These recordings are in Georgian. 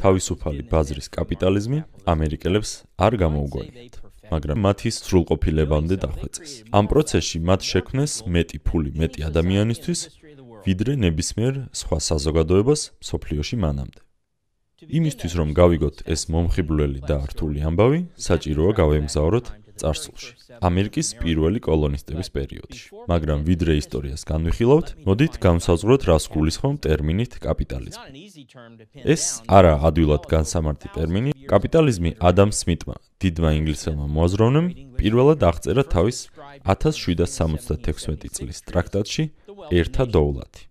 თავისუფალი ბაზრის კაპიტალიზმი ამერიკელებს არ გამოუგონიათ. მაგრამ მათი სრულყოფილებამდე დახვეწეს. ამ პროცესში მათ შექმნეს მეტი ფული მეტი ადამიანისთვის, ვიდრე ნებისმიერ სხვა საზოგადოებას სოფლიოში მანამდე. იმისთვის რომ გავიგოთ ეს მომხიბვლელი და რთული ამბავი, საჭიროა გავემგზავროთ წარსულში. ამერიკის პირველი კოლონისტების პერიოდში. მაგრამ ვიდრე ისტორიას განვიხილავთ, მოდით განსაზღვროთ რას გულისხმობ ტერმინით კაპიტალიზმი. ეს არა ადვილად განსამარტი ტერმინი. კაპიტალიზმი ადამ სმიტმა, დიდმა ინგლისელმა მოაზროვნემ, პირველად აღწერა თავის 1776 წლის ტრაქტატში ერთა დოულათი.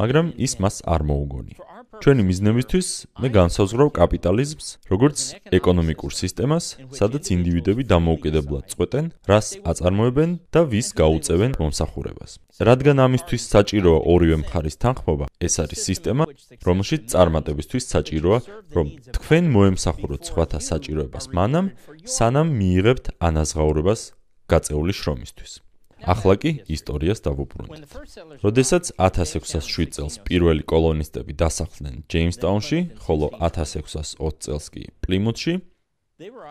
მაგრამ ის მას არ მოუგონია. ჩვენი მიზნებისთვის მე განსაზღვრავ კაპიტალიზმს როგორც ეკონომიკურ სისტემას, სადაც ინდივიდები დამოუკიდებლად წყვეტენ, რას აწარმოებენ და ვის გაუწევენ მომსახურებას. რადგან ამისთვის საჭიროა ორივე მხარის თანხმობა, ეს არის სისტემა, რომელშიც წარმატებისთვის საჭიროა, რომ თქვენ მოემსახუროთ სხვათა საჭიროებას მანამ, სანამ მიიღებთ ანაზღაურებას გაწეული შრომისთვის. ახლა კი ისტორიას დავუბრუნდეთ. როდესაც 1607 წელს პირველი კოლონისტები დასახლდნენ ჯეიმსტაუნში, ხოლო 1620 წელს კი პლიმუთში,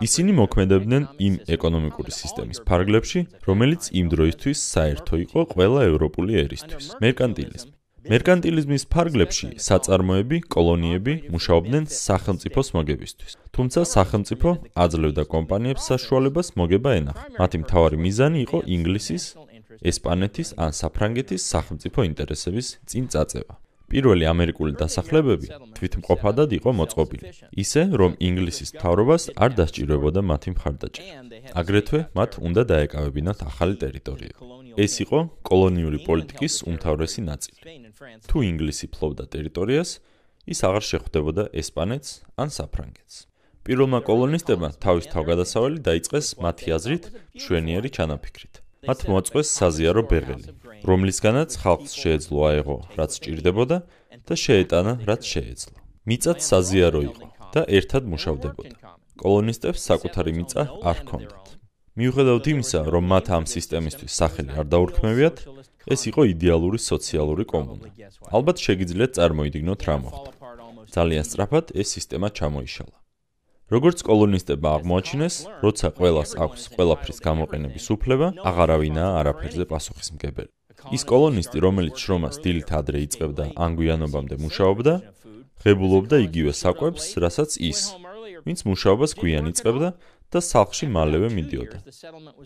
ისინი მოქმედებდნენ იმ ეკონომიკური სისტემის ფარგლებში, რომელიც იმ დროისთვის საერთო იყო ყველა ევროპული ერისთვის. მერკანტილიზმი მერკანტილიზმის ფარგლებში საწარმოები, კოლონიები მუშაობდნენ სახელმწიფოს მოგებისთვის. თუმცა სახელმწიფო აძლევდა კომპანიებს საშუალებას მოგება ენახა. მათი მთავარი მიზანი იყო ინგლისის, ესპანეთის ან საფრანგეთის სახელმწიფო ინტერესების წინ წაწევა. პირველი ამერიკული დასახლებები თვითმყოფადად იყო მოწყობილი, ისე რომ ინგლისის მთავრობას არ დასჭირებოდა მათი მხარდაჭერა. აგრეთვე მათ უნდა დაეკავებინათ ახალი ტერიტორია. ეს იყო კოლონიური პოლიტიკის უმთავრესი ნაწილი. თუ ინგლისი ფლობდა ტერიტორიას, ის აღარ შეხვდებოდა ესპანეთს ან საფრანგეთს. პირველმა კოლონისტებმა თავის თავგადასავალი დაიწყეს მათი აზრით მშვენიერი ჩანაფიქრით. მათ მოაწყვეს საზიარო ბეღელი, რომლისგანაც ხალხს შეეძლო აეღო, რაც ჭირდებოდა და შეეტანა, რაც შეეძლო. მიწაც საზიარო იყო და ერთად მუშავდებოდა. კოლონისტებს საკუთარი მიწა არ ჰქონდათ. მიუხედავად იმისა, რომ მათ ამ სისტემისთვის სახელი არ დაურქმევიათ, ეს იყო იდეალური სოციალური კომუნა. ალბათ შეგიძლიათ წარმოიდგინოთ რა მოხდა. ძალიან სწრაფად ეს სისტემა ჩამოიშალა. როგორც კოლონისტებმა აღმოაჩინეს, როცა ყველას აქვს ყველაფრის გამოყენების უფლება, აღარავინაა არაფერზე პასუხისმგებელი. ის კოლონისტი, რომელიც შრომას დილით ადრე იწყებდა, ანგუიანობამდე მუშაობდა, ღებულობდა იგივე საკვებს, რასაც ის, ვინც მუშაობას გვიან იწყებდა და სახლში მალევე მიდიოდა.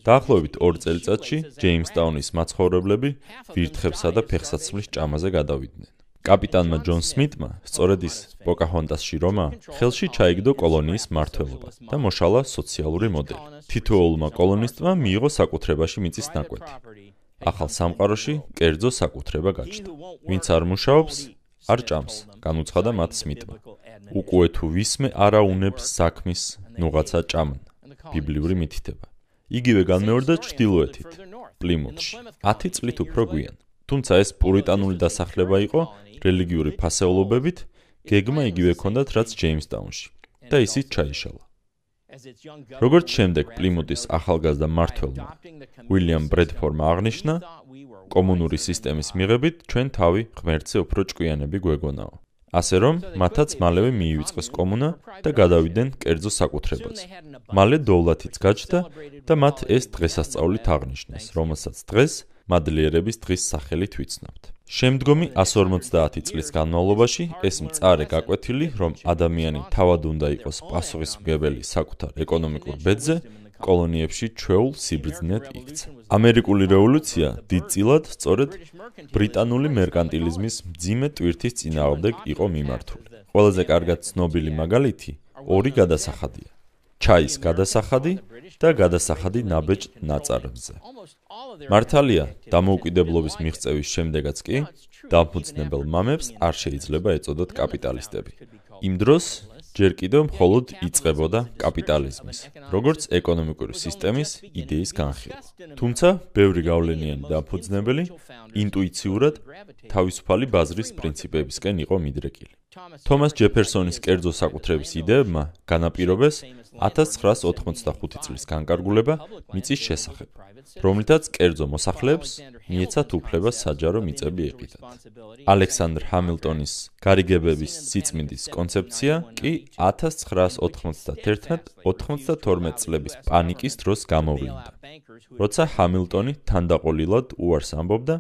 დაახლოებით 2 წელიწადში ჯეიმსტაუნის მაცხოვრებლები ვირთხებსა და ფეხსაცმლის ჭამაზე გადავიდნენ. კაპიტანმა ჯონ სმიტმა, სწორედ ის პოკაჰონტასში რომა, ხელში ჩაიგდო კოლონიის მართლობა და მოშალა სოციალური მოდელი. თითოეულმა კოლონისტმა მიიღო საკუთრებაში მიწის ნაკვეთი. ახალ სამყაროში კერძო საკუთრება გაჩნდა. ვინც არ მუშაობს, არ ჭამს, განუცხადა მათ სმიტმა. უკვე თუ ვისმე არა უნებს საქმის, ნუღაცა ჭამენ. ბიბლიური მითითება. იგივე განმეორდა ჩtildeოეთით, პლიმუთში, 10 წლით უფრო გვიან. თუმცა ეს პურიტანული დასახლება იყო რელიგიური ფასეულობებით, გეგმა იგივე ჰქონდათ რაც ჯეიმსტაუნში და ისიც ჩაიშალა. როგორც შემდეგ პლიმუთის ახალგაზრდა მართველმა უილიამ ბრედფორმ აღნიშნა, კომუნური სისტემის მიღებით ჩვენ თავი ღმერთზე უფრო ჭკვიანები გვეგონაო. ასე რომ მათაც მალევე მიივიწყეს კომუნა და გადავიდნენ კერძო საკუთრებაზე. მალე დოვლათიც გაჩნდა და მათ ეს დღესასწაულით აღნიშნეს, რომელსაც დღეს მადლიერების დღის სახელით ვიცნობთ. შემდგომი 150 წლის განმავლობაში ეს მწარე გაკვეთილი, რომ ადამიანი თავად უნდა იყოს პასუხისმგებელი საკუთარ ეკონომიკურ ბედზე, კოლონიებში ჩვეულ სიბრძნედ იქცა. ამერიკული რევოლუცია დიდწილად სწორედ ბრიტანული მერკანტილიზმის მძიმე ტვირთის წინააღმდეგ იყო მიმართული. ყველაზე კარგად ცნობილი მაგალითი ორი გადასახადია. ჩაის გადასახადი და გადასახადი ნაბეჭ ნაწარმზე. მართალია, დამოუკიდებლობის მიღწევის შემდეგაც კი დაფუძნებელ მამებს არ შეიძლება ეწოდოთ კაპიტალისტები. იმ დროს ჯერ კიდევ მხოლოდ იწებოდა კაპიტალიზმის, როგორც ეკონომიკური სისტემის იდეის განხილვა. თუმცა, ბევრი გავლენიანი დაფუძნებელი ინტუიციურად თავისუფალი ბაზრის პრინციპებისკენ იყო მიდრეკილი. თომას ჯეფერსონის კერძო საკუთრების იდეებმა განაპირობეს 1985 წლის განკარგულება მიწის შესახებ, რომლითაც კერძო მოსახლეებს მიეცათ უფლება საჯარო მიწები ეყიდათ. ალექსანდრ ჰამილტონის გარიგებების სიწმინდის კონცეფცია კი 1991-92 წლების პანიკის დროს გამოვლინდა. როცა ჰამილტონი თანდაყოლილად უარს ამბობდა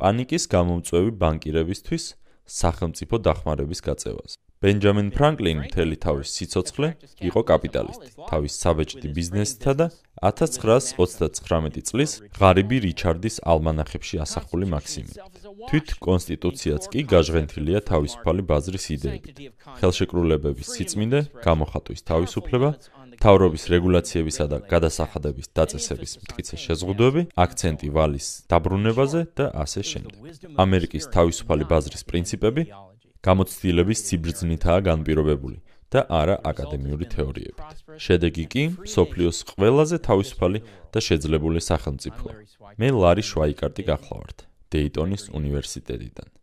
პანიკის გამომწვევი ბანკირებისთვის სახელმწიფო დახმარების გაწევას. ბენჯამინ ფრანკლინი მთელი თავის სიცოცხლე იყო კაპიტალისტი, თავის საბეჭდი ბიზნესითა და 1939 წლის ღარიბი რიჩარდის ალმანახებში ასახული მაქსიმით. თვით კონსტიტუციაც კი გაჟღენთილია თავისუფალი ბაზრის იდეებით. ხელშეკრულებების სიწმინდე, გამოხატვის თავისუფლება, თავრობის რეგულაციებისა და გადასახადების დაწესების მტკიცე შეზღუდვები, აქცენტი ვალის დაბრუნებაზე და ასე შემდეგ. ამერიკის თავისუფალი ბაზრის პრინციპები გამოცდილების სიბრძნითაა განპირობებული და არა აკადემიური თეორიებით. შედეგი კი სოფლიოს ყველაზე თავისუფალი და შეძლებული სახელმწიფოა. მე ლარი შვაიკარტი გახლავართ, დეიტონის უნივერსიტეტიდან.